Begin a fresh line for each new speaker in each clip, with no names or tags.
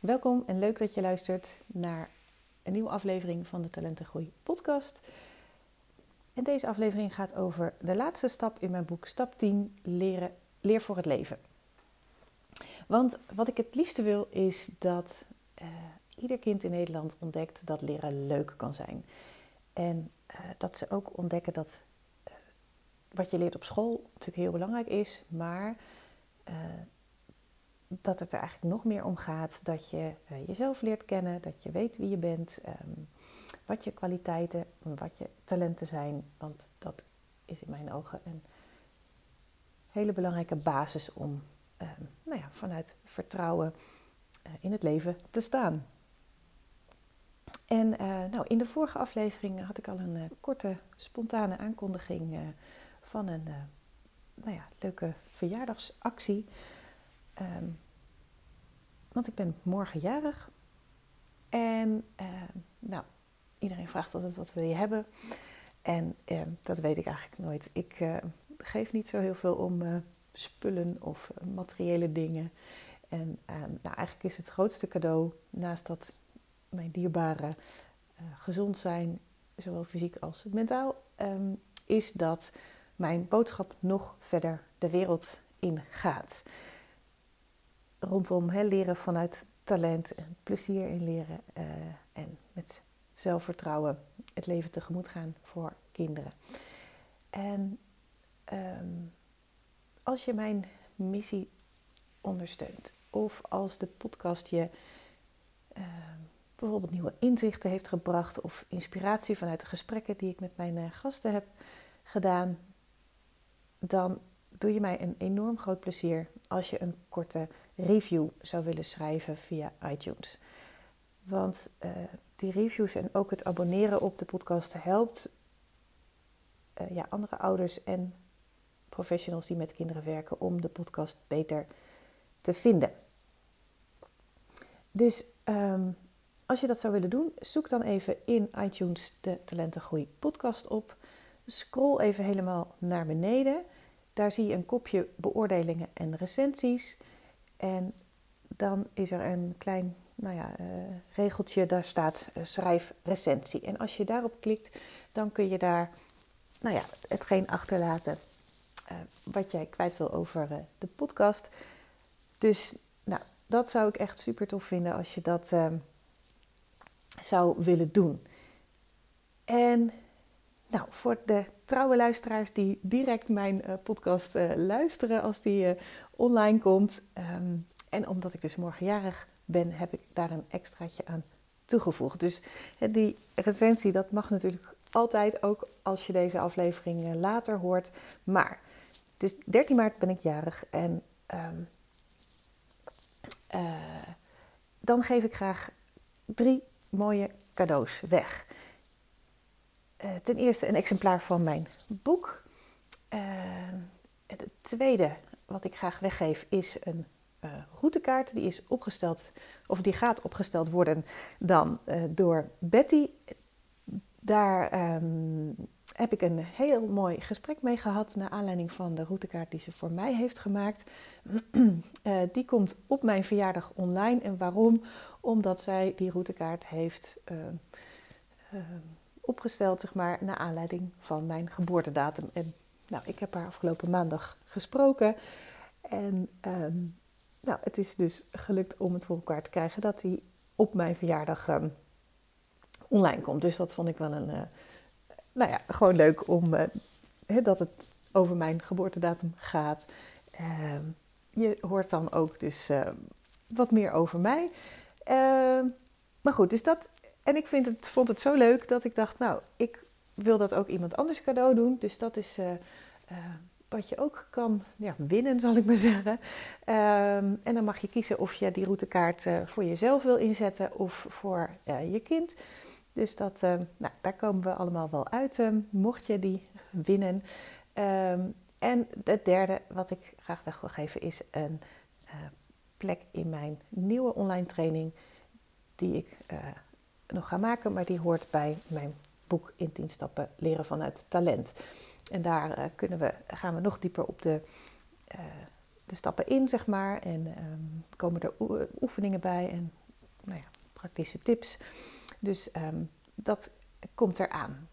Welkom en leuk dat je luistert naar een nieuwe aflevering van de Talentengroei podcast. En deze aflevering gaat over de laatste stap in mijn boek Stap 10 leren, Leer voor het leven. Want wat ik het liefste wil is dat uh, ieder kind in Nederland ontdekt dat leren leuk kan zijn. En uh, dat ze ook ontdekken dat wat je leert op school natuurlijk heel belangrijk is, maar dat het er eigenlijk nog meer om gaat dat je jezelf leert kennen, dat je weet wie je bent, um, wat je kwaliteiten, wat je talenten zijn. Want dat is in mijn ogen een hele belangrijke basis om um, nou ja, vanuit vertrouwen uh, in het leven te staan. En nou, in de vorige aflevering had ik al een korte, spontane aankondiging van een nou ja, leuke verjaardagsactie. Um, want ik ben morgen jarig. En nou, iedereen vraagt altijd wat wil je hebben. En dat weet ik eigenlijk nooit. Ik geef niet zo heel veel om spullen of materiële dingen. En nou, eigenlijk is het grootste cadeau, naast dat mijn dierbaren gezond zijn, zowel fysiek als mentaal, is dat mijn boodschap nog verder de wereld ingaat. Rondom he, leren vanuit talent en plezier in leren uh, en met zelfvertrouwen het leven tegemoet gaan voor kinderen. En um, als je mijn missie ondersteunt, of als de podcast je uh, bijvoorbeeld nieuwe inzichten heeft gebracht, of inspiratie vanuit de gesprekken die ik met mijn uh, gasten heb gedaan, dan doe je mij een enorm groot plezier als je een korte review zou willen schrijven via iTunes. Want uh, die reviews en ook het abonneren op de podcast helpt ja, andere ouders en professionals die met kinderen werken om de podcast beter te vinden. Dus um, als je dat zou willen doen, zoek dan even in iTunes de Talentengroei podcast op. Scroll even helemaal naar beneden. Daar zie je een kopje beoordelingen en recensies. En dan is er een klein nou ja, uh, regeltje, daar staat uh, schrijf recensie. En als je daarop klikt, dan kun je daar nou ja, hetgeen achterlaten uh, wat jij kwijt wil over de podcast. Dus nou, dat zou ik echt super tof vinden als je dat uh, zou willen doen. En nou, voor de trouwe luisteraars die direct mijn podcast luisteren als die online komt. Um, en omdat ik dus morgenjarig ben, heb ik daar een extraatje aan toegevoegd. Dus die recensie, dat mag natuurlijk altijd, ook als je deze aflevering later hoort. Maar dus 13 maart ben ik jarig en uh, dan geef ik graag drie mooie cadeaus weg. Uh, ten eerste een exemplaar van mijn boek. Uh, het tweede wat ik graag weggeef is een routekaart. Die is opgesteld, of die gaat opgesteld worden dan door Betty. Daar um, heb ik een heel mooi gesprek mee gehad naar aanleiding van de routekaart die ze voor mij heeft gemaakt. die komt op mijn verjaardag online. En waarom? Omdat zij die routekaart heeft uh, opgesteld, zeg maar, naar aanleiding van mijn geboortedatum. En nou, ik heb haar afgelopen maandag gesproken. En ehm, nou, het is dus gelukt om het voor elkaar te krijgen dat die op mijn verjaardag um, online komt. Dus dat vond ik wel een nou ja, gewoon leuk om uh, dat het over mijn geboortedatum gaat. Uh, je hoort dan ook dus wat meer over mij. Ehm, maar goed, dus dat. En ik vind het, vond het zo leuk dat ik dacht, nou, ik wil dat ook iemand anders cadeau doen. Dus dat is eh, wat je ook kan winnen, zal ik maar zeggen. Ehm, en dan mag je kiezen of je die routekaart voor jezelf wil inzetten of voor je kind. Dus dat, nou, daar komen we allemaal wel uit, mocht je die winnen. Um, en het derde wat ik graag weg wil geven is een plek in mijn nieuwe online training die ik nog ga maken, maar die hoort bij mijn boek in 10 stappen leren vanuit talent. En daar kunnen we, gaan we nog dieper op de de stappen in, zeg maar. En um, komen er oefeningen bij en nou ja, praktische tips. Dus ehm, dat komt eraan.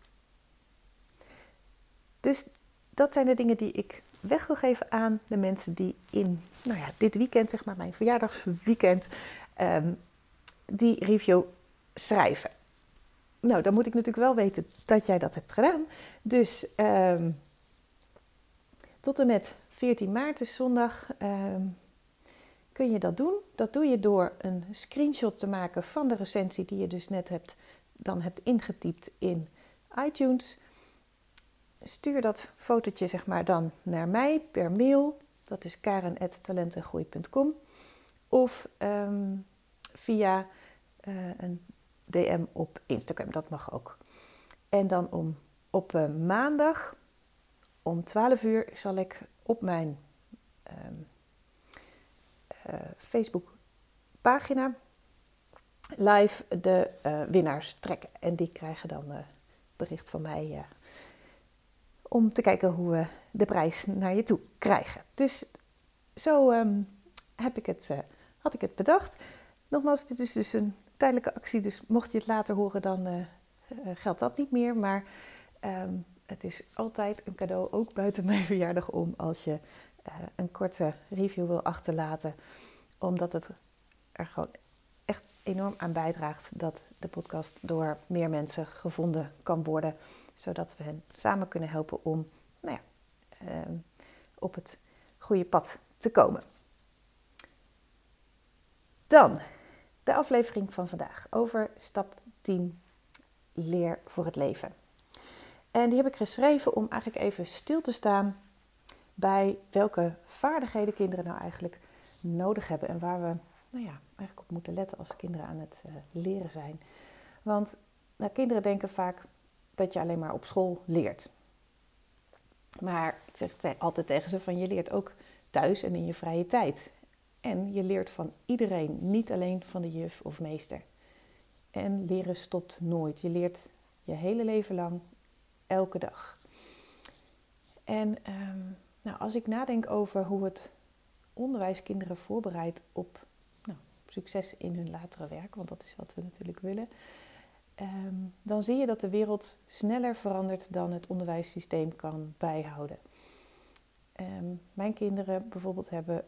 Dus dat zijn de dingen die ik weg wil geven aan de mensen die in nou ja, dit weekend, zeg maar mijn verjaardagsweekend, um, die review schrijven. Nou, dan moet ik natuurlijk wel weten dat jij dat hebt gedaan. Dus tot en met 14 maart, dus zondag, um, kun je dat doen. Dat doe je door een screenshot te maken van de recensie die je dus net hebt, dan hebt ingetypt in iTunes. Stuur dat fotootje zeg maar dan naar mij per mail. Dat is karen.talentengroei.com of um, via uh, een DM op Instagram. Dat mag ook. En dan om, op uh, maandag om 12 uur zal ik op mijn um, uh, Facebook pagina live de uh, winnaars trekken. En die krijgen dan bericht van mij om te kijken hoe we de prijs naar je toe krijgen. Dus zo um, heb ik het, had ik het bedacht. Nogmaals, dit is dus een tijdelijke actie, dus mocht je het later horen, dan geldt dat niet meer. Maar um, het is altijd een cadeau, ook buiten mijn verjaardag om, als je uh, een korte review wil achterlaten. Omdat het er gewoon echt enorm aan bijdraagt dat de podcast door meer mensen gevonden kan worden. Zodat we hen samen kunnen helpen om nou ja, uh, op het goede pad te komen. Dan de aflevering van vandaag over stap 10 leer voor het leven. En die heb ik geschreven om eigenlijk even stil te staan bij welke vaardigheden kinderen nou eigenlijk nodig hebben en waar we nou ja, eigenlijk op moeten letten als kinderen aan het uh, leren zijn. Want nou, kinderen denken vaak dat je alleen maar op school leert. Maar ik zeg altijd tegen ze van je leert ook thuis en in je vrije tijd. En je leert van iedereen, niet alleen van de juf of meester. En leren stopt nooit. Je leert je hele leven lang elke dag. En ehm, nou, als ik nadenk over hoe het onderwijs kinderen voorbereidt op nou, succes in hun latere werk, want dat is wat we natuurlijk willen, ehm, dan zie je dat de wereld sneller verandert dan het onderwijssysteem kan bijhouden. Ehm, mijn kinderen bijvoorbeeld hebben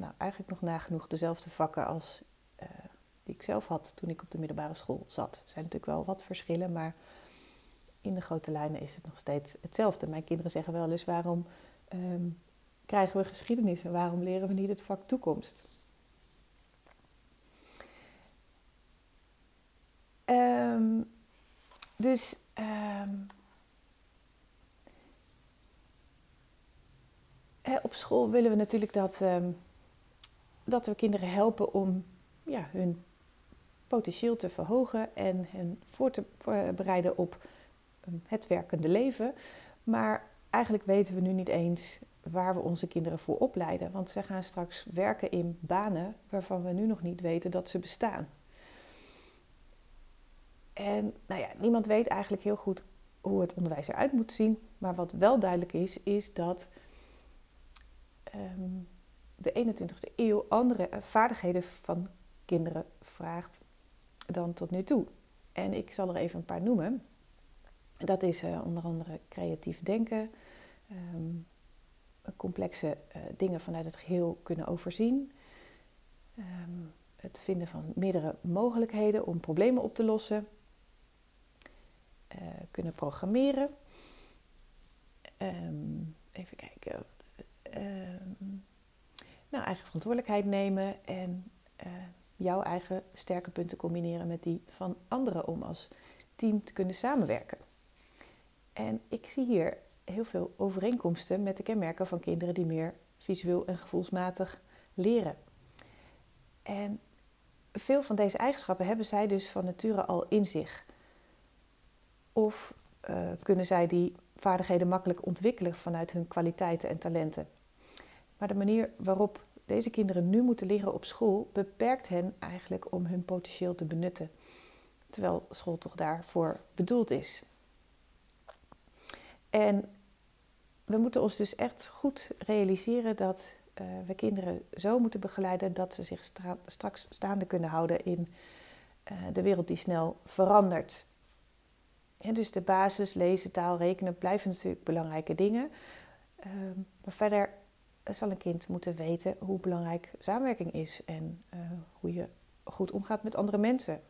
nou, eigenlijk nog nagenoeg dezelfde vakken als uh, die ik zelf had toen ik op de middelbare school zat. Er zijn natuurlijk wel wat verschillen, maar in de grote lijnen is het nog steeds hetzelfde. Mijn kinderen zeggen wel eens: waarom ehm, krijgen we geschiedenis en waarom leren we niet het vak toekomst? Um, dus hè, op school willen we natuurlijk dat, dat we kinderen helpen om ja, hun potentieel te verhogen en hen voor te bereiden op het werkende leven. Maar eigenlijk weten we nu niet eens waar we onze kinderen voor opleiden. Want ze gaan straks werken in banen waarvan we nu nog niet weten dat ze bestaan. En nou ja, niemand weet eigenlijk heel goed hoe het onderwijs eruit moet zien. Maar wat wel duidelijk is, is dat um, de 21ste eeuw andere vaardigheden van kinderen vraagt dan tot nu toe. En ik zal er even een paar noemen. Dat is uh, onder andere creatief denken, um, complexe uh, dingen vanuit het geheel kunnen overzien, um, het vinden van meerdere mogelijkheden om problemen op te lossen, uh, kunnen programmeren. Um, even kijken. Wat, eigen verantwoordelijkheid nemen en jouw eigen sterke punten combineren met die van anderen om als team te kunnen samenwerken. En ik zie hier heel veel overeenkomsten met de kenmerken van kinderen die meer visueel en gevoelsmatig leren. En veel van deze eigenschappen hebben zij dus van nature al in zich. Of uh, kunnen zij die vaardigheden makkelijk ontwikkelen vanuit hun kwaliteiten en talenten. Maar de manier waarop deze kinderen nu moeten leren op school beperkt hen eigenlijk om hun potentieel te benutten. Terwijl school toch daarvoor bedoeld is. En we moeten ons dus echt goed realiseren dat uh, we kinderen zo moeten begeleiden dat ze zich straks staande kunnen houden in uh, de wereld die snel verandert. En dus de basis, lezen, taal, rekenen blijven natuurlijk belangrijke dingen. Uh, maar verder zal een kind moeten weten hoe belangrijk samenwerking is en uh, hoe je goed omgaat met andere mensen.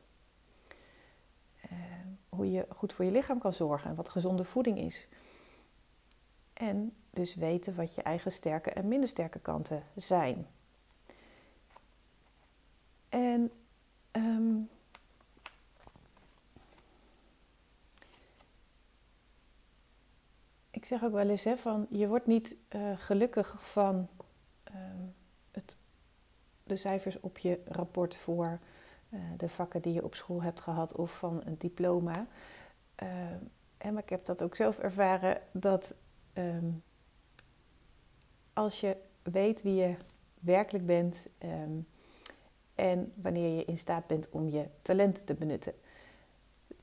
hoe je goed voor je lichaam kan zorgen en wat gezonde voeding is. En dus weten wat je eigen sterke en minder sterke kanten zijn. En ik zeg ook wel eens hè, van je wordt niet uh, gelukkig van um, het, de cijfers op je rapport voor uh, de vakken die je op school hebt gehad of van een diploma. Uh, maar ik heb dat ook zelf ervaren dat um, als je weet wie je werkelijk bent en wanneer je in staat bent om je talenten te benutten.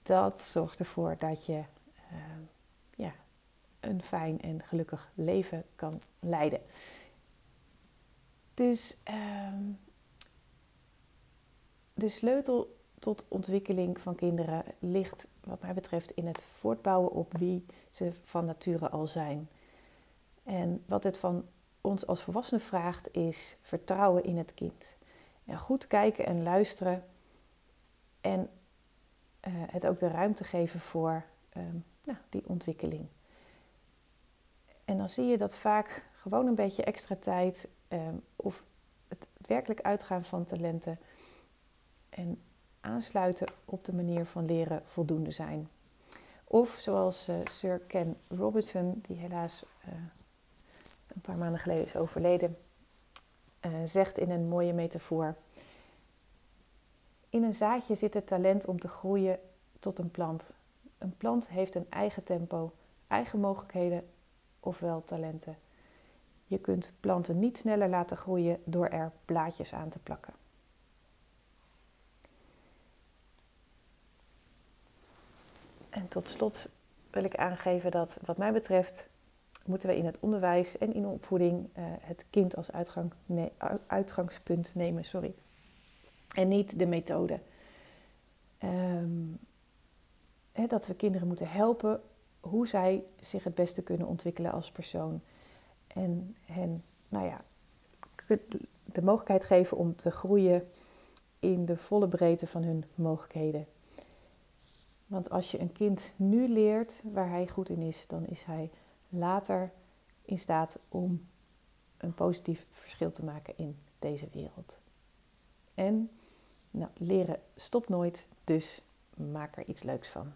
Dat zorgt ervoor dat je een fijn en gelukkig leven kan leiden. Dus um, de sleutel tot ontwikkeling van kinderen ligt, wat mij betreft, in het voortbouwen op wie ze van nature al zijn. En wat het van ons als volwassenen vraagt, is vertrouwen in het kind. En goed kijken en luisteren. En uh, het ook de ruimte geven voor um, nou, die ontwikkeling. En dan zie je dat vaak gewoon een beetje extra tijd um, of het werkelijk uitgaan van talenten en aansluiten op de manier van leren voldoende zijn. Of zoals uh, Sir Ken Robinson, die helaas uh, een paar maanden geleden is overleden, uh, zegt in een mooie metafoor: In een zaadje zit het talent om te groeien tot een plant. Een plant heeft een eigen tempo, eigen mogelijkheden, ofwel talenten. Je kunt planten niet sneller laten groeien door er blaadjes aan te plakken. En tot slot wil ik aangeven dat, wat mij betreft, moeten we in het onderwijs en in opvoeding uh, het kind als uitgang, nee, uitgangspunt nemen, sorry. En niet de methode. Um, hè, dat we kinderen moeten helpen hoe zij zich het beste kunnen ontwikkelen als persoon. En hen, nou ja, de mogelijkheid geven om te groeien in de volle breedte van hun mogelijkheden. Want als je een kind nu leert waar hij goed in is, dan is hij later in staat om een positief verschil te maken in deze wereld. En nou, leren stopt nooit, dus maak er iets leuks van.